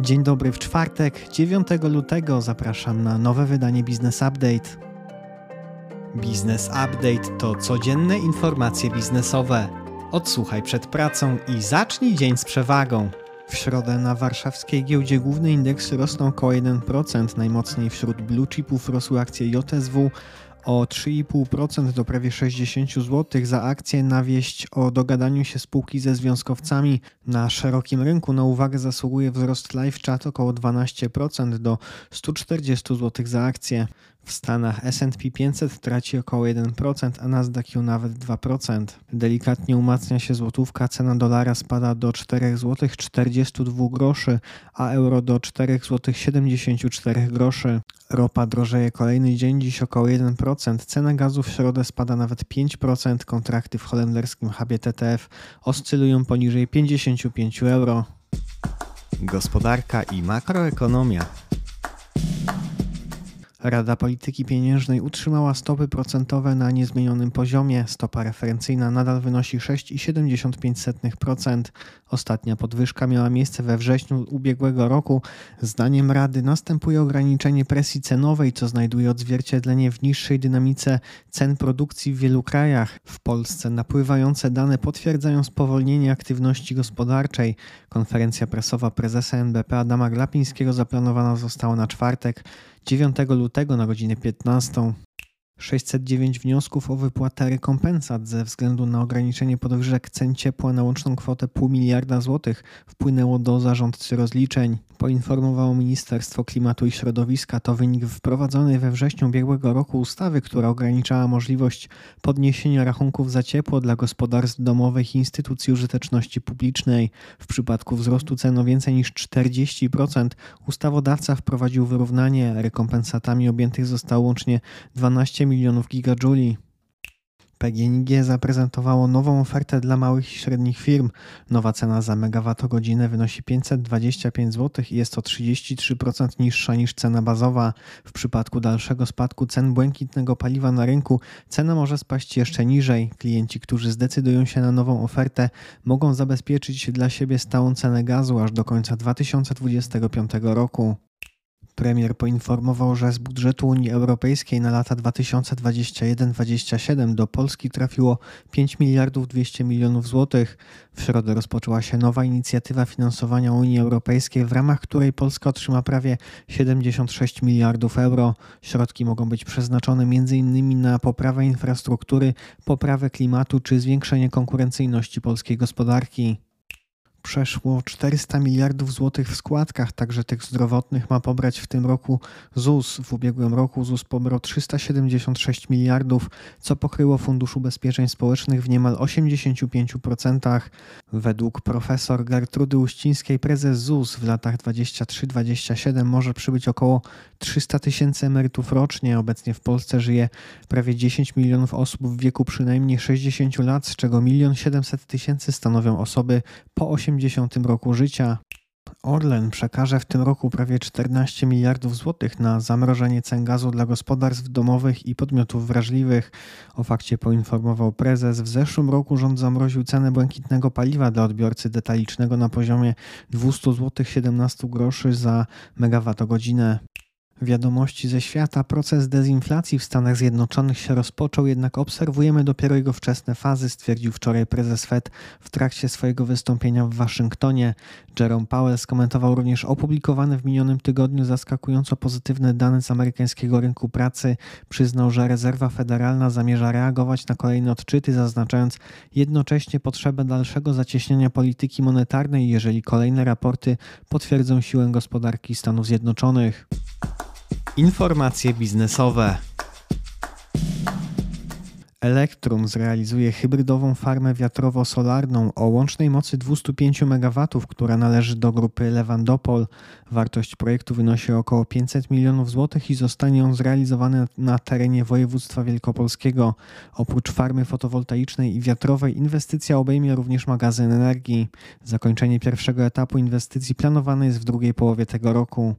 Dzień dobry w czwartek, 9 lutego zapraszam na nowe wydanie Business Update. Business Update to codzienne informacje biznesowe. Odsłuchaj przed pracą i zacznij dzień z przewagą. W środę na warszawskiej giełdzie główne indeksy rosną około 1%, najmocniej wśród blue chipów rosły akcje JSW, o 3,5% do prawie 60 zł za akcję na wieść o dogadaniu się spółki ze związkowcami. Na szerokim rynku na uwagę zasługuje wzrost live chat około 12% do 140 zł za akcję. W Stanach S&P 500 traci około 1%, a Nasdaq nawet 2%. Delikatnie umacnia się złotówka, cena dolara spada do 4 zł 42 groszy, a euro do 4 zł 74 groszy. Ropa drożeje kolejny dzień, dziś około 1%. Cena gazu w środę spada nawet 5%. Kontrakty w holenderskim hubie TTF oscylują poniżej 55 euro. Gospodarka i makroekonomia. Rada Polityki Pieniężnej utrzymała stopy procentowe na niezmienionym poziomie. Stopa referencyjna nadal wynosi 6,75%. Ostatnia podwyżka miała miejsce we wrześniu ubiegłego roku. Zdaniem Rady następuje ograniczenie presji cenowej, co znajduje odzwierciedlenie w niższej dynamice cen produkcji w wielu krajach. W Polsce napływające dane potwierdzają spowolnienie aktywności gospodarczej. Konferencja prasowa prezesa NBP Adama Glapińskiego zaplanowana została na czwartek. 9 lutego na godzinę 15. 609 wniosków o wypłatę rekompensat ze względu na ograniczenie podwyżek cen ciepła na łączną kwotę pół miliarda złotych wpłynęło do zarządcy rozliczeń. Poinformowało Ministerstwo Klimatu i Środowiska. To wynik wprowadzonej we wrześniu ubiegłego roku ustawy, która ograniczała możliwość podniesienia rachunków za ciepło dla gospodarstw domowych i instytucji użyteczności publicznej. W przypadku wzrostu cen o więcej niż 40% ustawodawca wprowadził wyrównanie. Rekompensatami objętych zostało łącznie 12 milionów gigajouli. PGNiG zaprezentowało nową ofertę dla małych i średnich firm. Nowa cena za megawattogodzinę wynosi 525 zł i jest to 33% niższa niż cena bazowa. W przypadku dalszego spadku cen błękitnego paliwa na rynku cena może spaść jeszcze niżej. Klienci, którzy zdecydują się na nową ofertę, mogą zabezpieczyć dla siebie stałą cenę gazu aż do końca 2025 roku. Premier poinformował, że z budżetu Unii Europejskiej na lata 2021-2027 do Polski trafiło 5 miliardów 200 milionów złotych. W środę rozpoczęła się nowa inicjatywa finansowania Unii Europejskiej, w ramach której Polska otrzyma prawie 76 miliardów euro. Środki mogą być przeznaczone m.in. na poprawę infrastruktury, poprawę klimatu czy zwiększenie konkurencyjności polskiej gospodarki przeszło 400 miliardów złotych w składkach, także tych zdrowotnych ma pobrać w tym roku ZUS. W ubiegłym roku ZUS pobrał 376 miliardów, co pokryło Fundusz Ubezpieczeń Społecznych w niemal 85%. Według profesor Gertrudy Uścińskiej prezes ZUS w latach 23-27 może przybyć około 300 tysięcy emerytów rocznie. Obecnie w Polsce żyje prawie 10 milionów osób w wieku przynajmniej 60 lat, z czego 1 700 tysięcy stanowią osoby po 80 80 roku życia. Orlen przekaże w tym roku prawie 14 miliardów złotych na zamrożenie cen gazu dla gospodarstw domowych i podmiotów wrażliwych. O fakcie poinformował prezes. W zeszłym roku rząd zamroził cenę błękitnego paliwa dla odbiorcy detalicznego na poziomie 200 zł 17 groszy za megawattogodzinę. Wiadomości ze świata. Proces dezinflacji w Stanach Zjednoczonych się rozpoczął, jednak obserwujemy dopiero jego wczesne fazy, stwierdził wczoraj prezes Fed w trakcie swojego wystąpienia w Waszyngtonie. Jerome Powell skomentował również opublikowane w minionym tygodniu zaskakująco pozytywne dane z amerykańskiego rynku pracy. Przyznał, że rezerwa federalna zamierza reagować na kolejne odczyty, zaznaczając jednocześnie potrzebę dalszego zacieśniania polityki monetarnej, jeżeli kolejne raporty potwierdzą siłę gospodarki Stanów Zjednoczonych. Informacje biznesowe. Elektrum zrealizuje hybrydową farmę wiatrowo-solarną o łącznej mocy 205 MW, która należy do grupy Lewandopol. Wartość projektu wynosi około 500 milionów złotych i zostanie on zrealizowany na terenie województwa wielkopolskiego. Oprócz farmy fotowoltaicznej i wiatrowej inwestycja obejmie również magazyn energii. Zakończenie pierwszego etapu inwestycji planowane jest w drugiej połowie tego roku.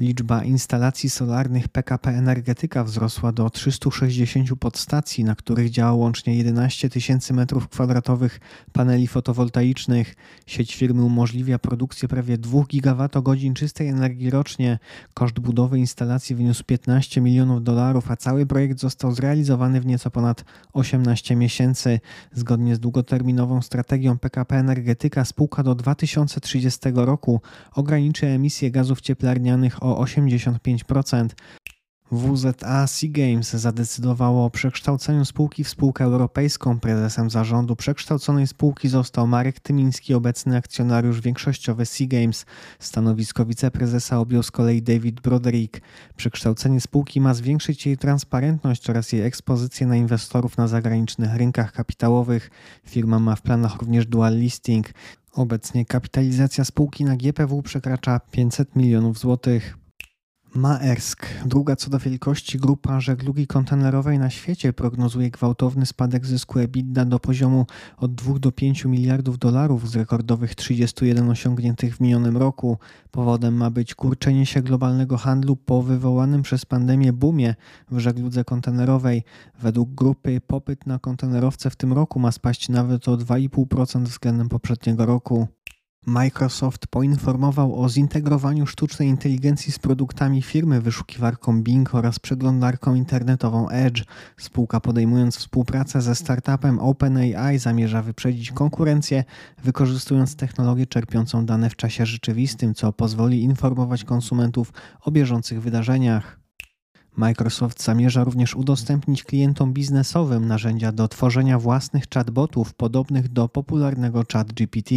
Liczba instalacji solarnych PKP Energetyka wzrosła do 360 podstacji, na których działa łącznie 11 tysięcy metrów kwadratowych paneli fotowoltaicznych. Sieć firmy umożliwia produkcję prawie 2 gigawattogodzin czystej energii rocznie. Koszt budowy instalacji wyniósł 15 milionów dolarów, a cały projekt został zrealizowany w nieco ponad 18 miesięcy. Zgodnie z długoterminową strategią PKP Energetyka spółka do 2030 roku ograniczy emisję gazów cieplarnianych o 85%. WZA Sea Games zadecydowało o przekształceniu spółki w spółkę europejską. Prezesem zarządu przekształconej spółki został Marek Tymiński, obecny akcjonariusz większościowy Sea Games. Stanowisko wiceprezesa objął z kolei David Broderick. Przekształcenie spółki ma zwiększyć jej transparentność oraz jej ekspozycję na inwestorów na zagranicznych rynkach kapitałowych. Firma ma w planach również dual listing. Obecnie kapitalizacja spółki na GPW przekracza 500 milionów złotych. Maersk, druga co do wielkości grupa żeglugi kontenerowej na świecie, prognozuje gwałtowny spadek zysku EBITDA do poziomu od 2 do 5 miliardów dolarów z rekordowych 31 osiągniętych w minionym roku. Powodem ma być kurczenie się globalnego handlu po wywołanym przez pandemię boomie w żegludze kontenerowej. Według grupy popyt na kontenerowce w tym roku ma spaść nawet o 2,5% względem poprzedniego roku. Microsoft poinformował o zintegrowaniu sztucznej inteligencji z produktami firmy wyszukiwarką Bing oraz przeglądarką internetową Edge. Spółka podejmując współpracę ze startupem OpenAI zamierza wyprzedzić konkurencję, wykorzystując technologię czerpiącą dane w czasie rzeczywistym, co pozwoli informować konsumentów o bieżących wydarzeniach. Microsoft zamierza również udostępnić klientom biznesowym narzędzia do tworzenia własnych chatbotów podobnych do popularnego ChatGPT.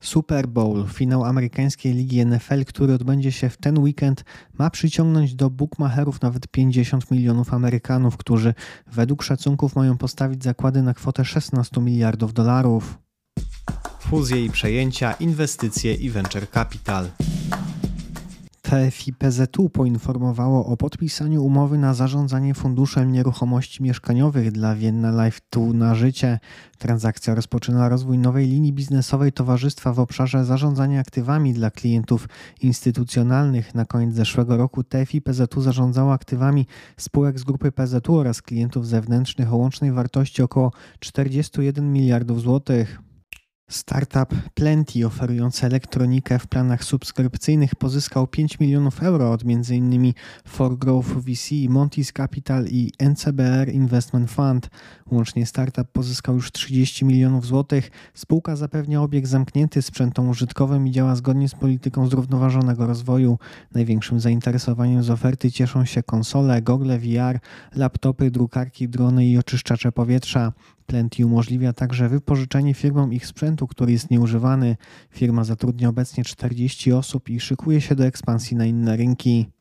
Super Bowl, finał amerykańskiej ligi NFL, który odbędzie się w ten weekend, ma przyciągnąć do bookmacherów nawet 50 milionów Amerykanów, którzy według szacunków mają postawić zakłady na kwotę 16 miliardów dolarów. Fuzje i przejęcia, inwestycje i venture capital. TFI-PZU poinformowało o podpisaniu umowy na zarządzanie funduszem nieruchomości mieszkaniowych dla Vienna Life Tu na życie. Transakcja rozpoczyna rozwój nowej linii biznesowej towarzystwa w obszarze zarządzania aktywami dla klientów instytucjonalnych. Na koniec zeszłego roku TFI-PZU zarządzało aktywami spółek z grupy PZU oraz klientów zewnętrznych o łącznej wartości około 41 miliardów złotych. Startup Plenty oferujący elektronikę w planach subskrypcyjnych pozyskał 5 milionów euro od m.in. For Growth VC, Monty's Capital i NCBR Investment Fund. Łącznie startup pozyskał już 30 milionów złotych. Spółka zapewnia obieg zamknięty sprzętom użytkowym i działa zgodnie z polityką zrównoważonego rozwoju. Największym zainteresowaniem z oferty cieszą się konsole, gogle VR, laptopy, drukarki, drony i oczyszczacze powietrza. Plenty umożliwia także wypożyczenie firmom ich sprzętu, który jest nieużywany. Firma zatrudnia obecnie 40 osób i szykuje się do ekspansji na inne rynki.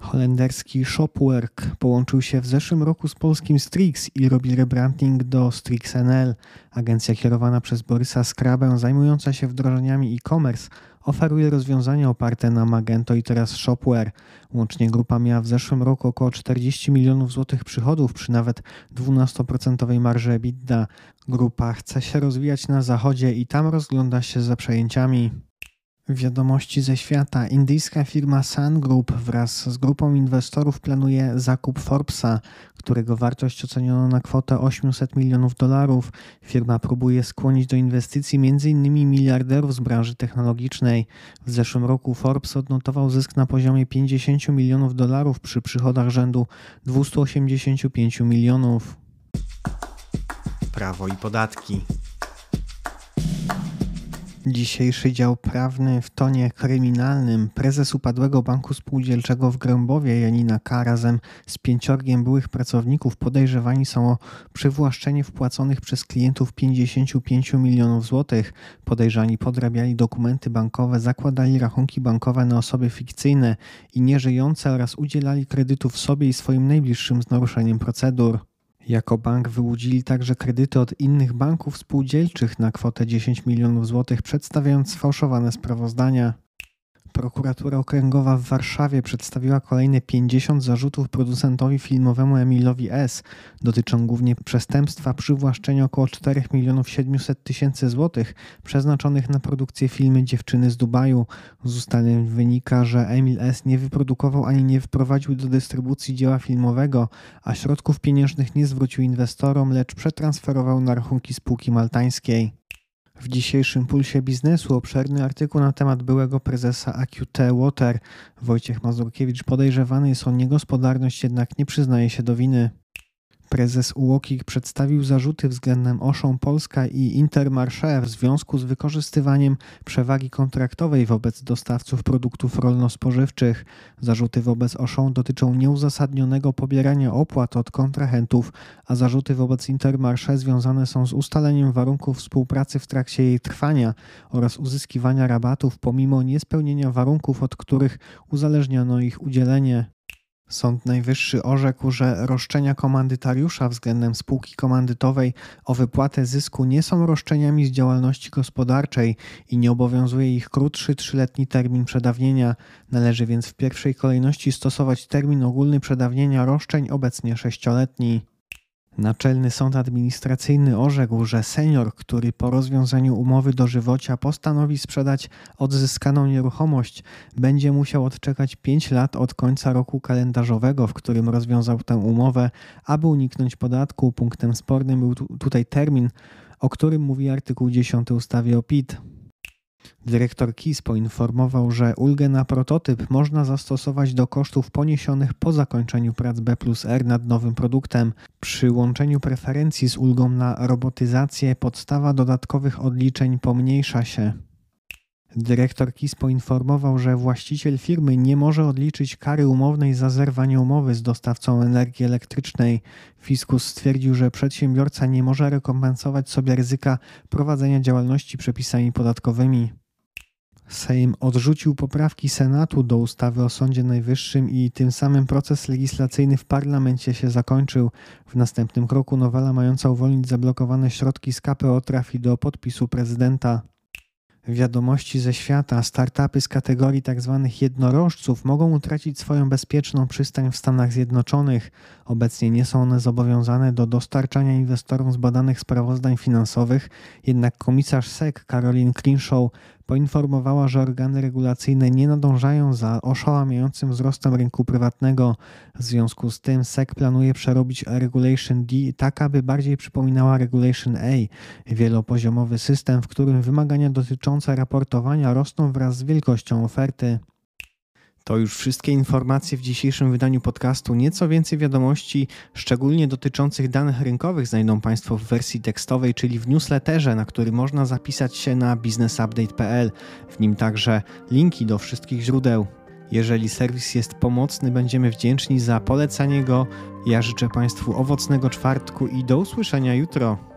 Holenderski Shopwork połączył się w zeszłym roku z polskim Strix i robi rebranding do Strix NL. Agencja kierowana przez Borysa Skrabę, zajmująca się wdrożeniami e-commerce, oferuje rozwiązania oparte na Magento i teraz Shopware. Łącznie grupa miała w zeszłym roku około 40 milionów złotych przychodów przy nawet 12% marży EBITDA. Grupa chce się rozwijać na zachodzie i tam rozgląda się za przejęciami. Wiadomości ze świata. Indyjska firma Sun Group wraz z grupą inwestorów planuje zakup Forbesa, którego wartość oceniono na kwotę 800 milionów dolarów. Firma próbuje skłonić do inwestycji m.in. miliarderów z branży technologicznej. W zeszłym roku Forbes odnotował zysk na poziomie 50 milionów dolarów przy przychodach rzędu 285 milionów. Prawo i podatki. Dzisiejszy dział prawny w tonie kryminalnym. Prezes upadłego banku spółdzielczego w Grębowie Janina K. razem z pięciorgiem byłych pracowników podejrzewani są o przywłaszczenie wpłaconych przez klientów 55 milionów złotych. Podejrzani podrabiali dokumenty bankowe, zakładali rachunki bankowe na osoby fikcyjne i nieżyjące oraz udzielali kredytów sobie i swoim najbliższym z naruszeniem procedur. Jako bank wyłudzili także kredyty od innych banków spółdzielczych na kwotę 10 milionów złotych, przedstawiając sfałszowane sprawozdania. Prokuratura Okręgowa w Warszawie przedstawiła kolejne 50 zarzutów producentowi filmowemu Emilowi S. Dotyczą głównie przestępstwa przywłaszczenia około 4 milionów 700 tysięcy złotych przeznaczonych na produkcję filmy Dziewczyny z Dubaju. Z ustaleń wynika, że Emil S. nie wyprodukował ani nie wprowadził do dystrybucji dzieła filmowego, a środków pieniężnych nie zwrócił inwestorom, lecz przetransferował na rachunki spółki maltańskiej. W dzisiejszym Pulsie Biznesu obszerny artykuł na temat byłego prezesa AQT Water. Wojciech Mazurkiewicz podejrzewany jest o niegospodarność, jednak nie przyznaje się do winy. Prezes UOKiK przedstawił zarzuty względem Oszą Polska i Intermarché w związku z wykorzystywaniem przewagi kontraktowej wobec dostawców produktów rolno-spożywczych. Zarzuty wobec Oszą dotyczą nieuzasadnionego pobierania opłat od kontrahentów, a zarzuty wobec Intermarché związane są z ustaleniem warunków współpracy w trakcie jej trwania oraz uzyskiwania rabatów pomimo niespełnienia warunków, od których uzależniano ich udzielenie. Sąd Najwyższy orzekł, że roszczenia komandytariusza względem spółki komandytowej o wypłatę zysku nie są roszczeniami z działalności gospodarczej i nie obowiązuje ich krótszy trzyletni termin przedawnienia. Należy więc w pierwszej kolejności stosować termin ogólny przedawnienia roszczeń, obecnie sześcioletni. Naczelny Sąd Administracyjny orzekł, że senior, który po rozwiązaniu umowy dożywocia postanowi sprzedać odzyskaną nieruchomość, będzie musiał odczekać 5 lat od końca roku kalendarzowego, w którym rozwiązał tę umowę, aby uniknąć podatku. Punktem spornym był tutaj termin, o którym mówi artykuł 10 ustawy o PIT. Dyrektor KIS poinformował, że ulgę na prototyp można zastosować do kosztów poniesionych po zakończeniu prac B plus R nad nowym produktem. Przy łączeniu preferencji z ulgą na robotyzację podstawa dodatkowych odliczeń pomniejsza się. Dyrektor KIS poinformował, że właściciel firmy nie może odliczyć kary umownej za zerwanie umowy z dostawcą energii elektrycznej. Fiskus stwierdził, że przedsiębiorca nie może rekompensować sobie ryzyka prowadzenia działalności przepisami podatkowymi. Sejm odrzucił poprawki Senatu do ustawy o Sądzie Najwyższym i tym samym proces legislacyjny w parlamencie się zakończył. W następnym kroku nowela mająca uwolnić zablokowane środki z KPO trafi do podpisu prezydenta. Wiadomości ze świata, startupy z kategorii tzw. Tak jednorożców mogą utracić swoją bezpieczną przystań w Stanach Zjednoczonych. Obecnie nie są one zobowiązane do dostarczania inwestorom zbadanych sprawozdań finansowych, jednak komisarz SEC Caroline Crenshaw poinformowała, że organy regulacyjne nie nadążają za oszałamiającym wzrostem rynku prywatnego. W związku z tym SEC planuje przerobić Regulation D tak, aby bardziej przypominała Regulation A, wielopoziomowy system, w którym wymagania dotyczące raportowania rosną wraz z wielkością oferty. To już wszystkie informacje w dzisiejszym wydaniu podcastu. Nieco więcej wiadomości, szczególnie dotyczących danych rynkowych, znajdą Państwo w wersji tekstowej, czyli w newsletterze, na który można zapisać się na businessupdate.pl. W nim także linki do wszystkich źródeł. Jeżeli serwis jest pomocny, będziemy wdzięczni za polecanie go. Ja życzę Państwu owocnego czwartku i do usłyszenia jutro.